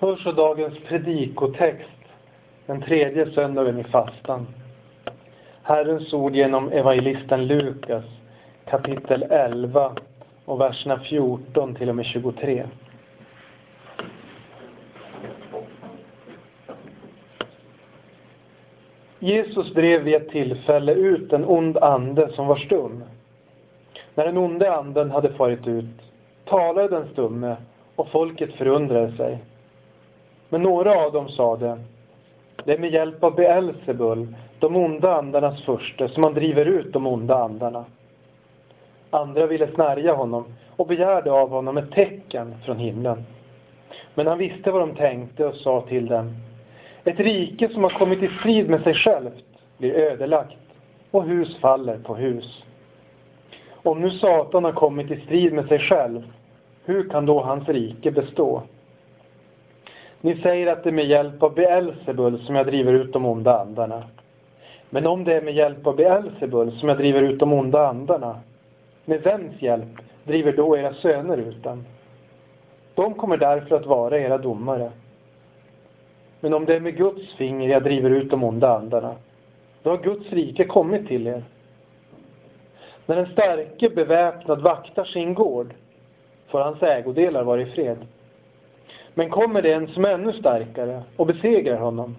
Hör så dagens predikotext, den tredje söndagen i fastan. Herrens ord genom evangelisten Lukas, kapitel 11 och verserna 14 till och med 23. Jesus drev vid ett tillfälle ut en ond ande som var stum. När den onde anden hade farit ut talade den stumme och folket förundrade sig. Men några av dem sade, det är med hjälp av Beelzebul, de onda andarnas furste, som man driver ut de onda andarna. Andra ville snärja honom och begärde av honom ett tecken från himlen. Men han visste vad de tänkte och sa till dem, ett rike som har kommit i strid med sig självt blir ödelagt och hus faller på hus. Om nu Satan har kommit i strid med sig själv, hur kan då hans rike bestå? Ni säger att det är med hjälp av Beelzebul som jag driver ut de onda andarna. Men om det är med hjälp av Beelzebul som jag driver ut de onda andarna, med vems hjälp driver då era söner ut dem? De kommer därför att vara era domare. Men om det är med Guds finger jag driver ut de onda andarna, då har Guds rike kommit till er. När en starke beväpnad vaktar sin gård får hans ägodelar vara i fred. Men kommer det en som är ännu starkare och besegrar honom,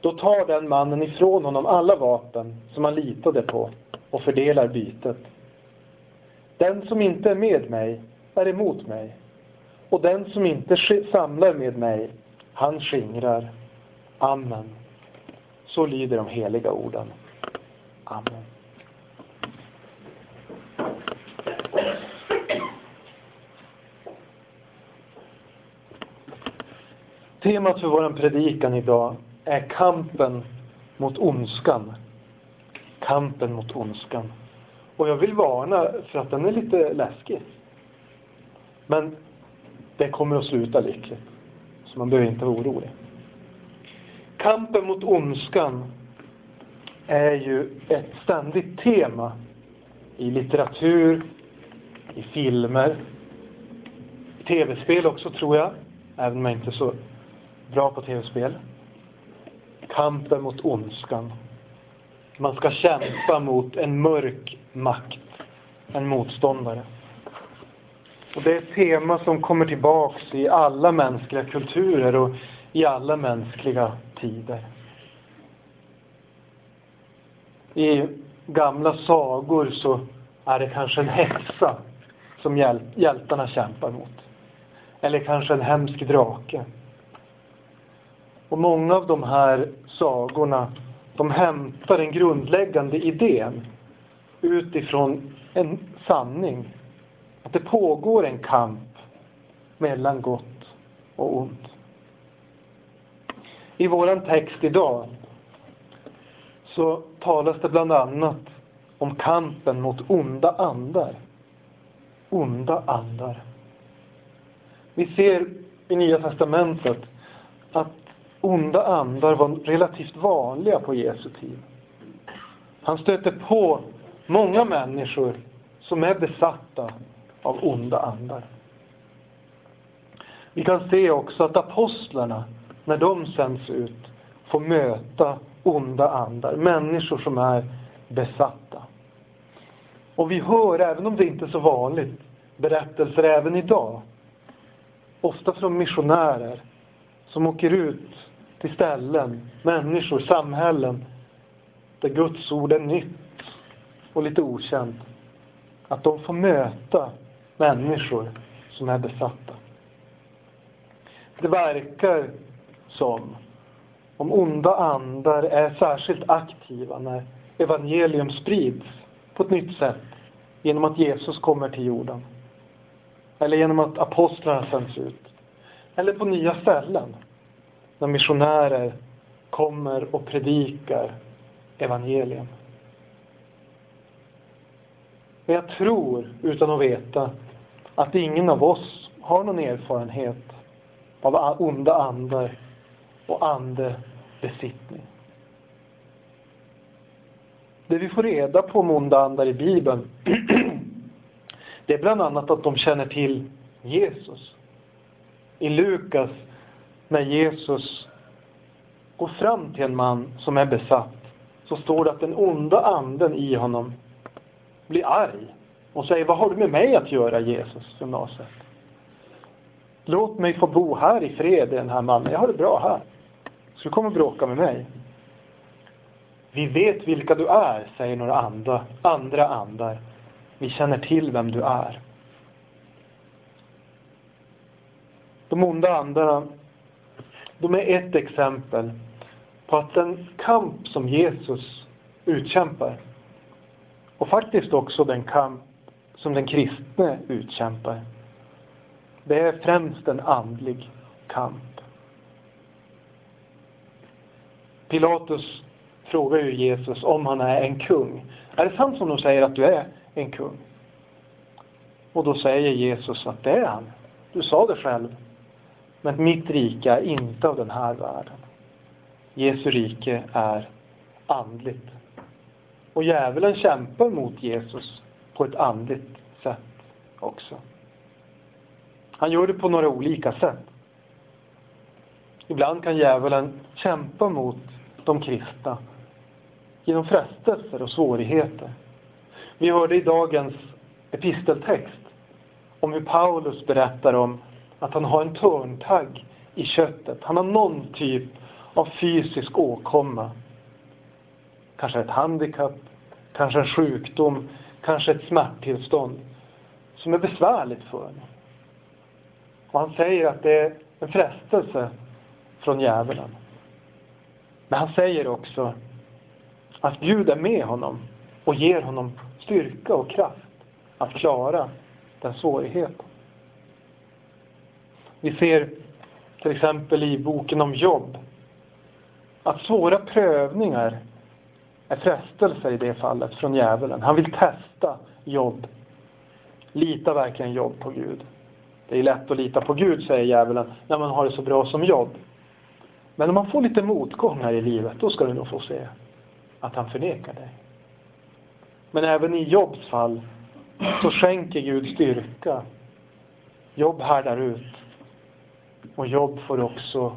då tar den mannen ifrån honom alla vapen som han litade på och fördelar bytet. Den som inte är med mig är emot mig och den som inte samlar med mig, han skingrar. Amen. Så lyder de heliga orden. Amen. Temat för vår predikan idag är kampen mot ondskan. Kampen mot ondskan. Och jag vill varna för att den är lite läskig. Men det kommer att sluta lyckligt. Så man behöver inte vara orolig. Kampen mot ondskan är ju ett ständigt tema i litteratur, i filmer, i tv-spel också tror jag, även om jag inte är så bra på tv-spel. Kampen mot ondskan. Man ska kämpa mot en mörk makt, en motståndare. Och det är ett tema som kommer tillbaks i alla mänskliga kulturer och i alla mänskliga tider. I gamla sagor så är det kanske en häxa som hjäl hjältarna kämpar mot. Eller kanske en hemsk drake. Och många av de här sagorna de hämtar den grundläggande idén utifrån en sanning. Att det pågår en kamp mellan gott och ont. I våran text idag så talas det bland annat om kampen mot onda andar. Onda andar. Vi ser i Nya Testamentet att onda andar var relativt vanliga på Jesu tid. Han stöter på många människor som är besatta av onda andar. Vi kan se också att apostlarna, när de sänds ut, får möta onda andar, människor som är besatta. Och vi hör, även om det inte är så vanligt, berättelser även idag. Ofta från missionärer som åker ut till ställen, människor, samhällen där Guds ord är nytt och lite okänt. Att de får möta människor som är besatta. Det verkar som om onda andar är särskilt aktiva när evangelium sprids på ett nytt sätt genom att Jesus kommer till jorden. Eller genom att apostlarna sänds ut. Eller på nya ställen när missionärer kommer och predikar evangelium. Men jag tror, utan att veta, att ingen av oss har någon erfarenhet av onda andar och andebesittning. Det vi får reda på om onda andar i Bibeln det är bland annat att de känner till Jesus. I Lukas när Jesus går fram till en man som är besatt så står det att den onda anden i honom blir arg och säger Vad har du med mig att göra Jesus från Nasaret? Låt mig få bo här i fred, den här mannen. Jag har det bra här. Ska du komma och bråka med mig? Vi vet vilka du är, säger några andra, andra andar. Vi känner till vem du är. De onda andarna, de är ett exempel på att den kamp som Jesus utkämpar och faktiskt också den kamp som den kristne utkämpar. Det är främst en andlig kamp. Pilatus frågar ju Jesus om han är en kung. Är det sant som de säger att du är en kung? Och då säger Jesus att det är han. Du sa det själv. Men mitt rike är inte av den här världen. Jesu rike är andligt. Och djävulen kämpar mot Jesus på ett andligt sätt också. Han gör det på några olika sätt. Ibland kan djävulen kämpa mot de kristna genom frestelser och svårigheter. Vi hörde i dagens episteltext om hur Paulus berättar om att han har en törntagg i köttet. Han har någon typ av fysisk åkomma. Kanske ett handikapp, kanske en sjukdom, kanske ett smärttillstånd som är besvärligt för honom. Och han säger att det är en frestelse från djävulen. Men han säger också att Gud är med honom och ger honom styrka och kraft att klara den svårigheten. Vi ser till exempel i boken om jobb att svåra prövningar är frestelser i det fallet från djävulen. Han vill testa jobb. Lita verkligen jobb på Gud? Det är lätt att lita på Gud, säger djävulen, när man har det så bra som jobb. Men om man får lite motgångar i livet, då ska du nog få se att han förnekar dig. Men även i Jobs fall så skänker Gud styrka. Jobb härdar ut. Och Jobb får också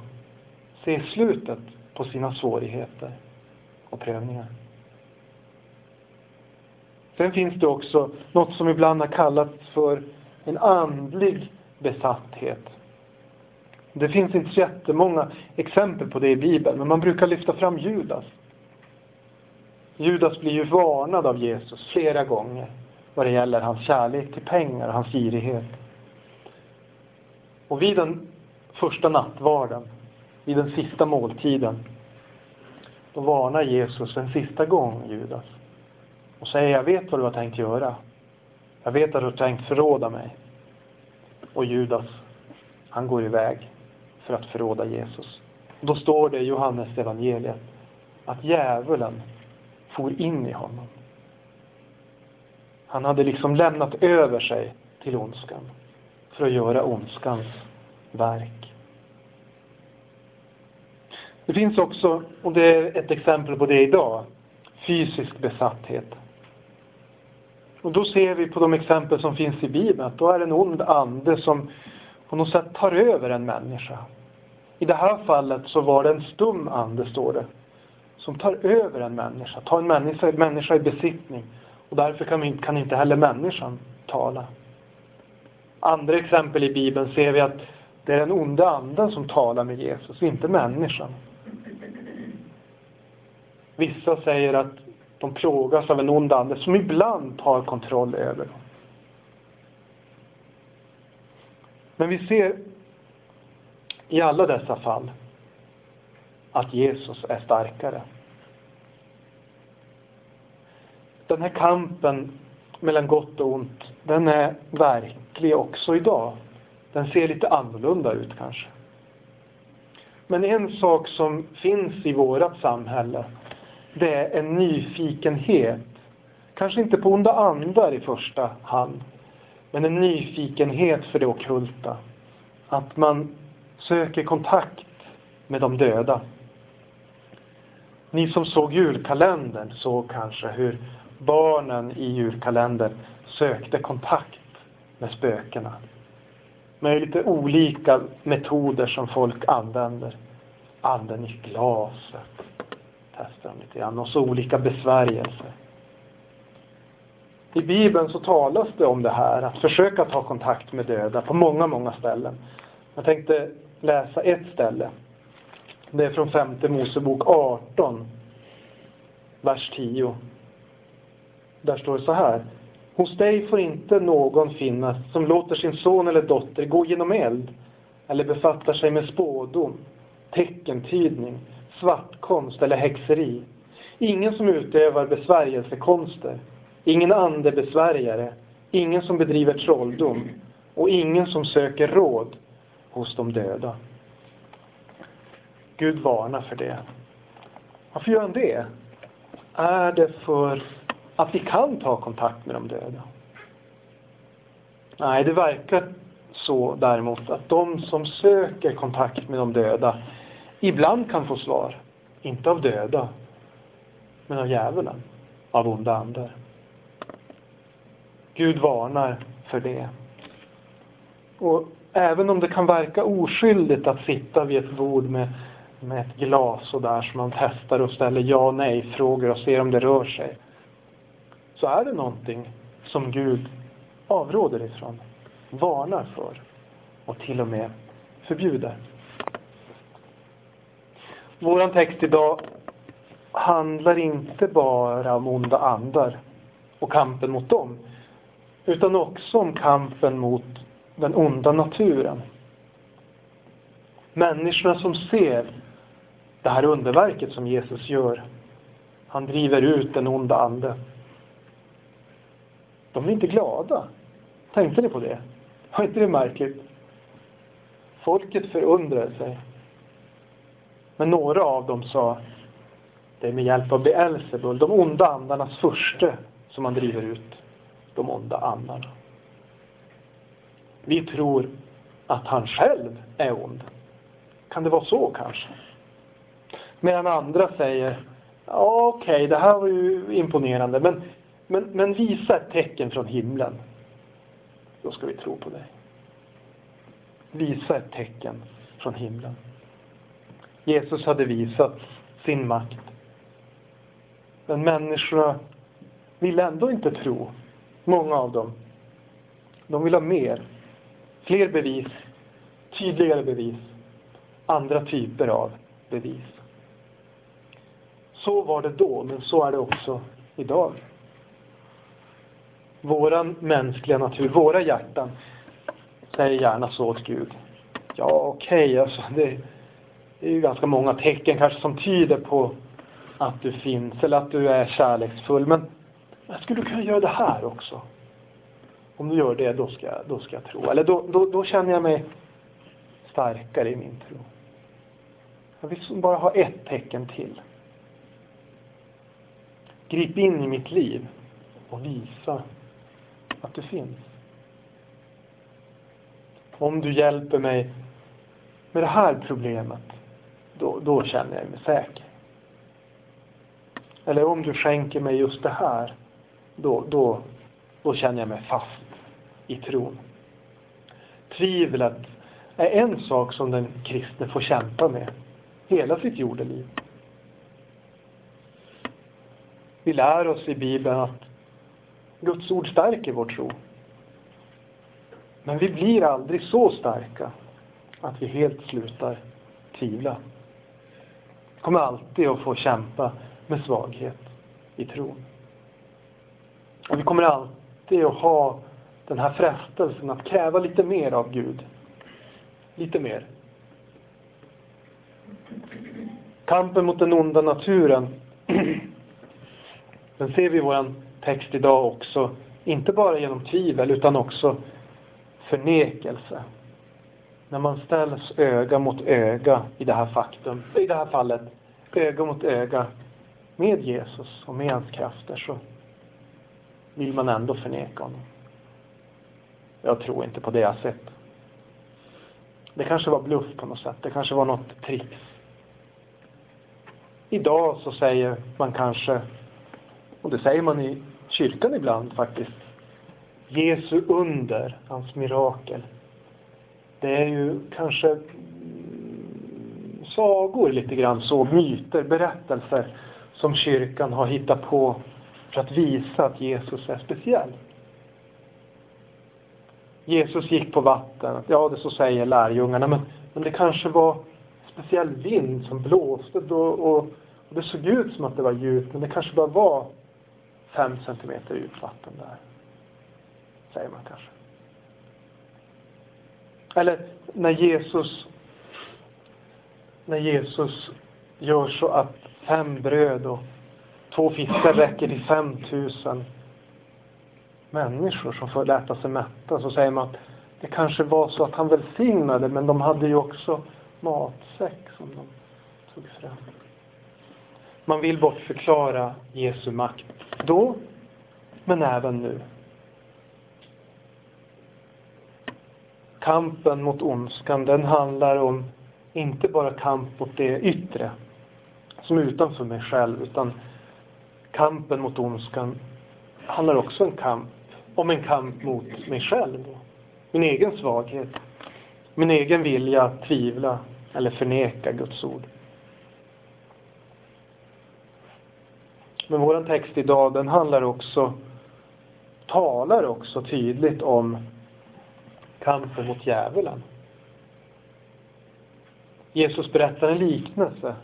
se slutet på sina svårigheter och prövningar. Sen finns det också något som ibland har kallats för en andlig besatthet. Det finns inte så jättemånga exempel på det i Bibeln, men man brukar lyfta fram Judas. Judas blir ju varnad av Jesus flera gånger vad det gäller hans kärlek till pengar och hans girighet. Och vid den första nattvarden, vid den sista måltiden, då varnar Jesus en sista gång Judas och säger, jag vet vad du har tänkt göra. Jag vet att du har tänkt förråda mig. Och Judas, han går iväg för att förråda Jesus. Då står det i Johannes evangeliet att djävulen for in i honom. Han hade liksom lämnat över sig till ondskan för att göra ondskans verk. Det finns också, och det är ett exempel på det idag, fysisk besatthet. Och då ser vi på de exempel som finns i Bibeln att då är det en ond ande som på något sätt tar över en människa. I det här fallet så var det en stum ande, står det, som tar över en människa, tar en människa, människa i besittning. Och därför kan, kan inte heller människan tala. Andra exempel i Bibeln ser vi att det är den onda anden som talar med Jesus, inte människan. Vissa säger att de plågas av en ond ande som ibland tar kontroll över dem. Men vi ser i alla dessa fall att Jesus är starkare. Den här kampen mellan gott och ont, den är verklig också idag. Den ser lite annorlunda ut kanske. Men en sak som finns i vårt samhälle, det är en nyfikenhet. Kanske inte på onda andar i första hand, men en nyfikenhet för det okulta. Att man söker kontakt med de döda. Ni som såg julkalendern såg kanske hur barnen i julkalendern sökte kontakt med spökena. med lite olika metoder som folk använder. Anden i glaset testar lite grann och så olika besvärjelser. I Bibeln så talas det om det här, att försöka ta kontakt med döda på många, många ställen. Jag tänkte läsa ett ställe. Det är från femte Mosebok 18, vers 10. Där står det så här. Hos dig får inte någon finnas som låter sin son eller dotter gå genom eld eller befattar sig med spådom, teckentydning, svartkonst eller häxeri. Ingen som utövar besvärjelsekonster, ingen andebesvärjare, ingen som bedriver trolldom och ingen som söker råd hos de döda. Gud varnar för det. Varför gör han det? Är det för att vi kan ta kontakt med de döda? Nej, det verkar så däremot att de som söker kontakt med de döda ibland kan få svar. Inte av döda, men av djävulen, av onda andar. Gud varnar för det. Och även om det kan verka oskyldigt att sitta vid ett bord med, med ett glas och där som man testar och ställer ja nej frågor och ser om det rör sig. Så är det någonting som Gud avråder ifrån, varnar för och till och med förbjuder. Vår text idag handlar inte bara om onda andar och kampen mot dem, utan också om kampen mot den onda naturen. Människorna som ser det här underverket som Jesus gör, han driver ut den onda ande. De är inte glada. Tänkte ni på det? Var inte det märkligt? Folket förundrade sig. Men några av dem sa, det är med hjälp av Beelzebul, de onda andarnas furste, som man driver ut de onda andarna. Vi tror att han själv är ond. Kan det vara så kanske? Medan andra säger, ja okej, okay, det här var ju imponerande, men, men, men visa ett tecken från himlen. Då ska vi tro på dig. Visa ett tecken från himlen. Jesus hade visat sin makt. Men människorna ville ändå inte tro. Många av dem. De vill ha mer. Fler bevis. Tydligare bevis. Andra typer av bevis. Så var det då, men så är det också idag. Våran mänskliga natur, våra hjärtan säger gärna så åt Gud. Ja, okej, okay, alltså det, det är ju ganska många tecken kanske som tyder på att du finns eller att du är kärleksfull. Men jag skulle kunna göra det här också. Om du gör det, då ska, jag, då ska jag tro. Eller då, då, då känner jag mig starkare i min tro. Jag vill bara ha ett tecken till. Grip in i mitt liv och visa att du finns. Om du hjälper mig med det här problemet då, då känner jag mig säker. Eller om du skänker mig just det här, då, då, då känner jag mig fast i tron. Tvivlet är en sak som den kristne får kämpa med hela sitt jordeliv. Vi lär oss i Bibeln att Guds ord stärker vår tro. Men vi blir aldrig så starka att vi helt slutar tvivla kommer alltid att få kämpa med svaghet i tron. Och vi kommer alltid att ha den här frestelsen att kräva lite mer av Gud. Lite mer. Kampen mot den onda naturen, den ser vi i vår text idag också, inte bara genom tvivel utan också förnekelse. När man ställs öga mot öga i det här faktum, i det här fallet, öga mot öga med Jesus och med hans krafter så vill man ändå förneka honom. Jag tror inte på det jag sett. Det kanske var bluff på något sätt. Det kanske var något trix. Idag så säger man kanske, och det säger man i kyrkan ibland faktiskt, Jesu under, hans mirakel, det är ju kanske mm, sagor lite grann så, myter, berättelser som kyrkan har hittat på för att visa att Jesus är speciell. Jesus gick på vatten. Ja, det så säger lärjungarna. Men, men det kanske var speciell vind som blåste då, och, och det såg ut som att det var djupt. Men det kanske bara var fem centimeter djupt vatten där. Säger man kanske. Eller när Jesus när Jesus gör så att fem bröd och två fiskar räcker till fem tusen människor som får äta sig mätta så säger man att det kanske var så att han välsignade men de hade ju också matsäck som de tog fram. Man vill bortförklara Jesu makt då, men även nu. Kampen mot ondskan, den handlar om inte bara kamp mot det yttre, som är utanför mig själv, utan kampen mot ondskan handlar också en kamp, om en kamp mot mig själv. Min egen svaghet, min egen vilja att tvivla eller förneka Guds ord. Men vår text idag den handlar också, talar också tydligt om kampen mot djävulen. Jesus berättar en liknelse.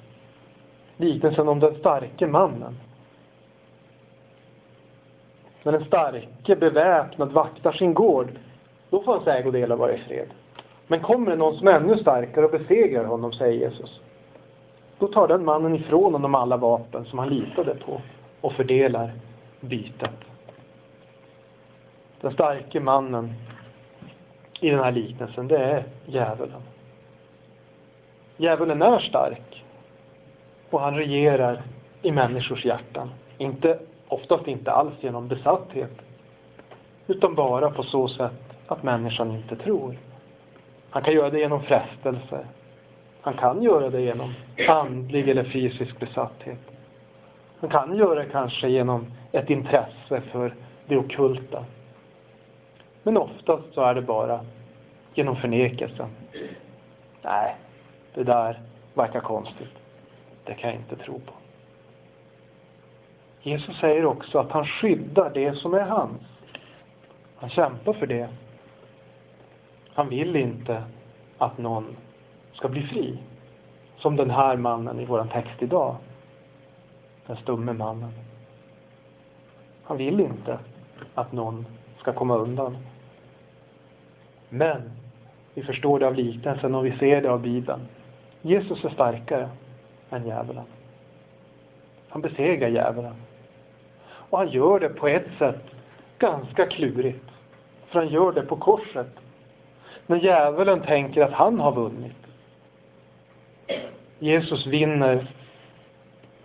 Liknelsen om den starke mannen. När den starke beväpnad vaktar sin gård, då får hans ägodelar vara i fred. Men kommer det någon som är ännu starkare och besegrar honom, säger Jesus, då tar den mannen ifrån honom alla vapen som han litade på och fördelar bytet. Den starke mannen i den här liknelsen, det är djävulen. Djävulen är stark och han regerar i människors hjärtan. Inte, oftast inte alls genom besatthet utan bara på så sätt att människan inte tror. Han kan göra det genom frestelse. Han kan göra det genom andlig eller fysisk besatthet. Han kan göra det kanske genom ett intresse för det okulta. Men oftast så är det bara genom förnekelsen. Nej, det där verkar konstigt. Det kan jag inte tro på. Jesus säger också att han skyddar det som är hans. Han kämpar för det. Han vill inte att någon ska bli fri. Som den här mannen i vår text idag. Den stumme mannen. Han vill inte att någon ska komma undan. Men vi förstår det av liknelsen och vi ser det av Bibeln. Jesus är starkare än djävulen. Han besegrar djävulen. Och han gör det på ett sätt ganska klurigt. För han gör det på korset. När djävulen tänker att han har vunnit. Jesus vinner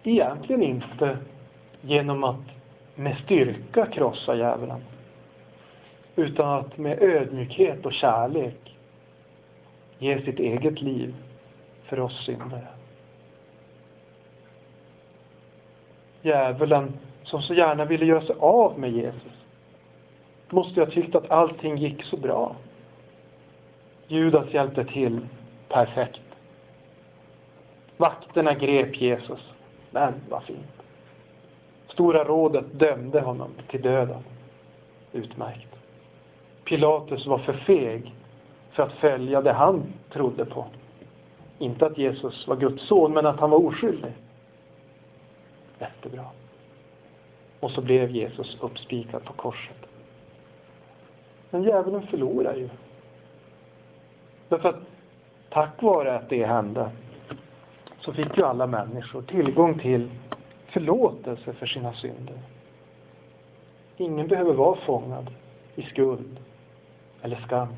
egentligen inte genom att med styrka krossa djävulen. Utan att med ödmjukhet och kärlek ge sitt eget liv för oss syndare. Djävulen som så gärna ville göra sig av med Jesus måste ju ha tyckt att allting gick så bra. Judas hjälpte till perfekt. Vakterna grep Jesus. Men vad fint. Stora rådet dömde honom till döden. Utmärkt. Pilatus var för feg för att följa det han trodde på. Inte att Jesus var Guds son, men att han var oskyldig. Jättebra. Och så blev Jesus uppspikad på korset. Men djävulen förlorar ju. Därför att tack vare att det hände så fick ju alla människor tillgång till förlåtelse för sina synder. Ingen behöver vara fångad i skuld eller skam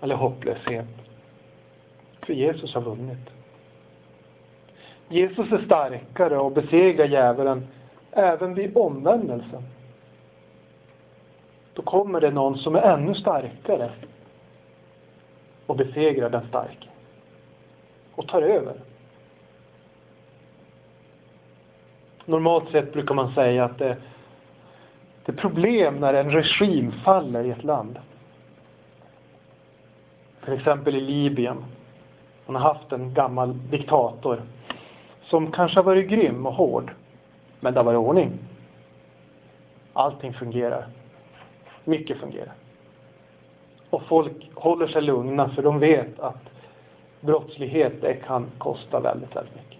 eller hopplöshet. För Jesus har vunnit. Jesus är starkare och besegrar djävulen även vid omvändelsen. Då kommer det någon som är ännu starkare och besegrar den starke. Och tar över. Normalt sett brukar man säga att det, det är problem när en regim faller i ett land till exempel i Libyen. Man har haft en gammal diktator som kanske har varit grym och hård, men det har varit ordning. Allting fungerar. Mycket fungerar. Och folk håller sig lugna för de vet att brottslighet det kan kosta väldigt, väldigt mycket.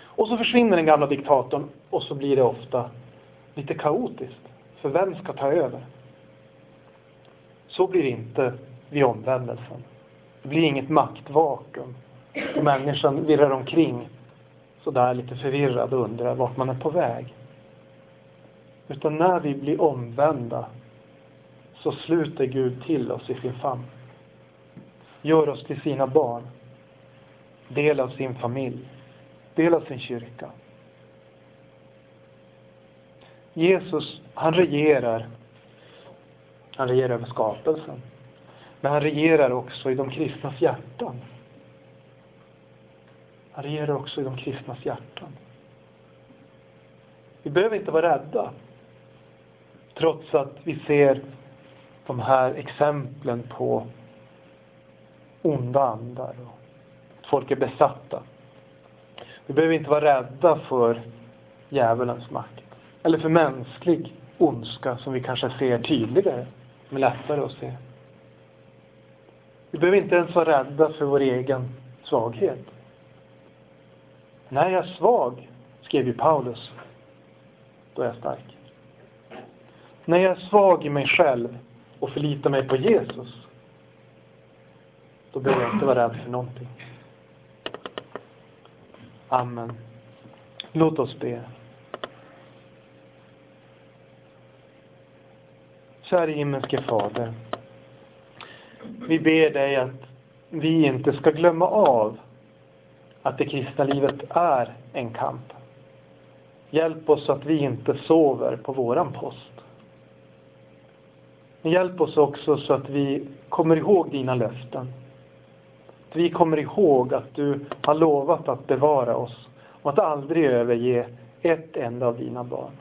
Och så försvinner den gamla diktatorn och så blir det ofta lite kaotiskt. För vem ska ta över? Så blir det inte vid omvändelsen. Det blir inget maktvakuum. Och människan virrar omkring sådär lite förvirrad och undrar vart man är på väg. Utan när vi blir omvända så sluter Gud till oss i sin famn. Gör oss till sina barn. Del av sin familj. Del av sin kyrka. Jesus, han regerar. Han regerar över skapelsen. Men han regerar också i de kristnas hjärtan. Han regerar också i de kristnas hjärtan. Vi behöver inte vara rädda. Trots att vi ser de här exemplen på onda andar och att folk är besatta. Vi behöver inte vara rädda för djävulens makt. Eller för mänsklig ondska som vi kanske ser tydligare, som är lättare att se. Vi behöver inte ens vara rädda för vår egen svaghet. När jag är svag, skrev ju Paulus, då är jag stark. När jag är svag i mig själv och förlitar mig på Jesus, då behöver jag inte vara rädd för någonting. Amen. Låt oss be. Kära himmelske Fader. Vi ber dig att vi inte ska glömma av att det kristna livet är en kamp. Hjälp oss att vi inte sover på våran post. Hjälp oss också så att vi kommer ihåg dina löften. Att vi kommer ihåg att du har lovat att bevara oss och att aldrig överge ett enda av dina barn.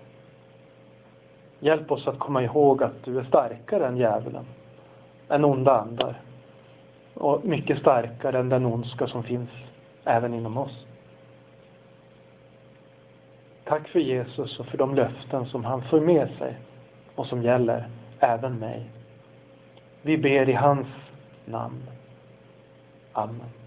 Hjälp oss att komma ihåg att du är starkare än djävulen, än onda andar och mycket starkare än den ondska som finns även inom oss. Tack för Jesus och för de löften som han för med sig och som gäller även mig. Vi ber i hans namn. Amen.